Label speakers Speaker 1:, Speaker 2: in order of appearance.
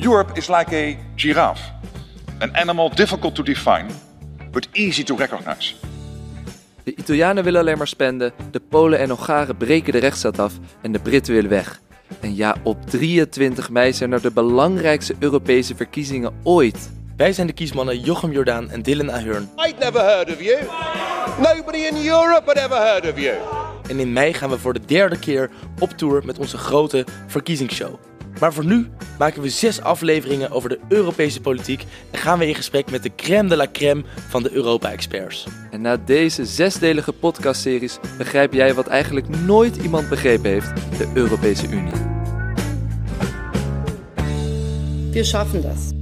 Speaker 1: Europe is like a giraffe, an animal difficult to define, but easy to recognize.
Speaker 2: De Italianen willen alleen maar spenden, de Polen en Hongaren breken de rechtsstaat af en de Britten willen weg. En ja, op 23 mei zijn er de belangrijkste Europese verkiezingen ooit.
Speaker 3: Wij zijn de kiesmannen Jochem Jordaan en Dylan Ahern.
Speaker 4: I'd never heard of you. Nobody in Europe had ever heard of you.
Speaker 3: En in mei gaan we voor de derde keer op tour met onze grote verkiezingsshow. Maar voor nu maken we zes afleveringen over de Europese politiek en gaan we in gesprek met de crème de la crème van de Europa-experts.
Speaker 2: En na deze zesdelige podcastseries begrijp jij wat eigenlijk nooit iemand begrepen heeft: de Europese Unie.
Speaker 5: Wir schaffen das.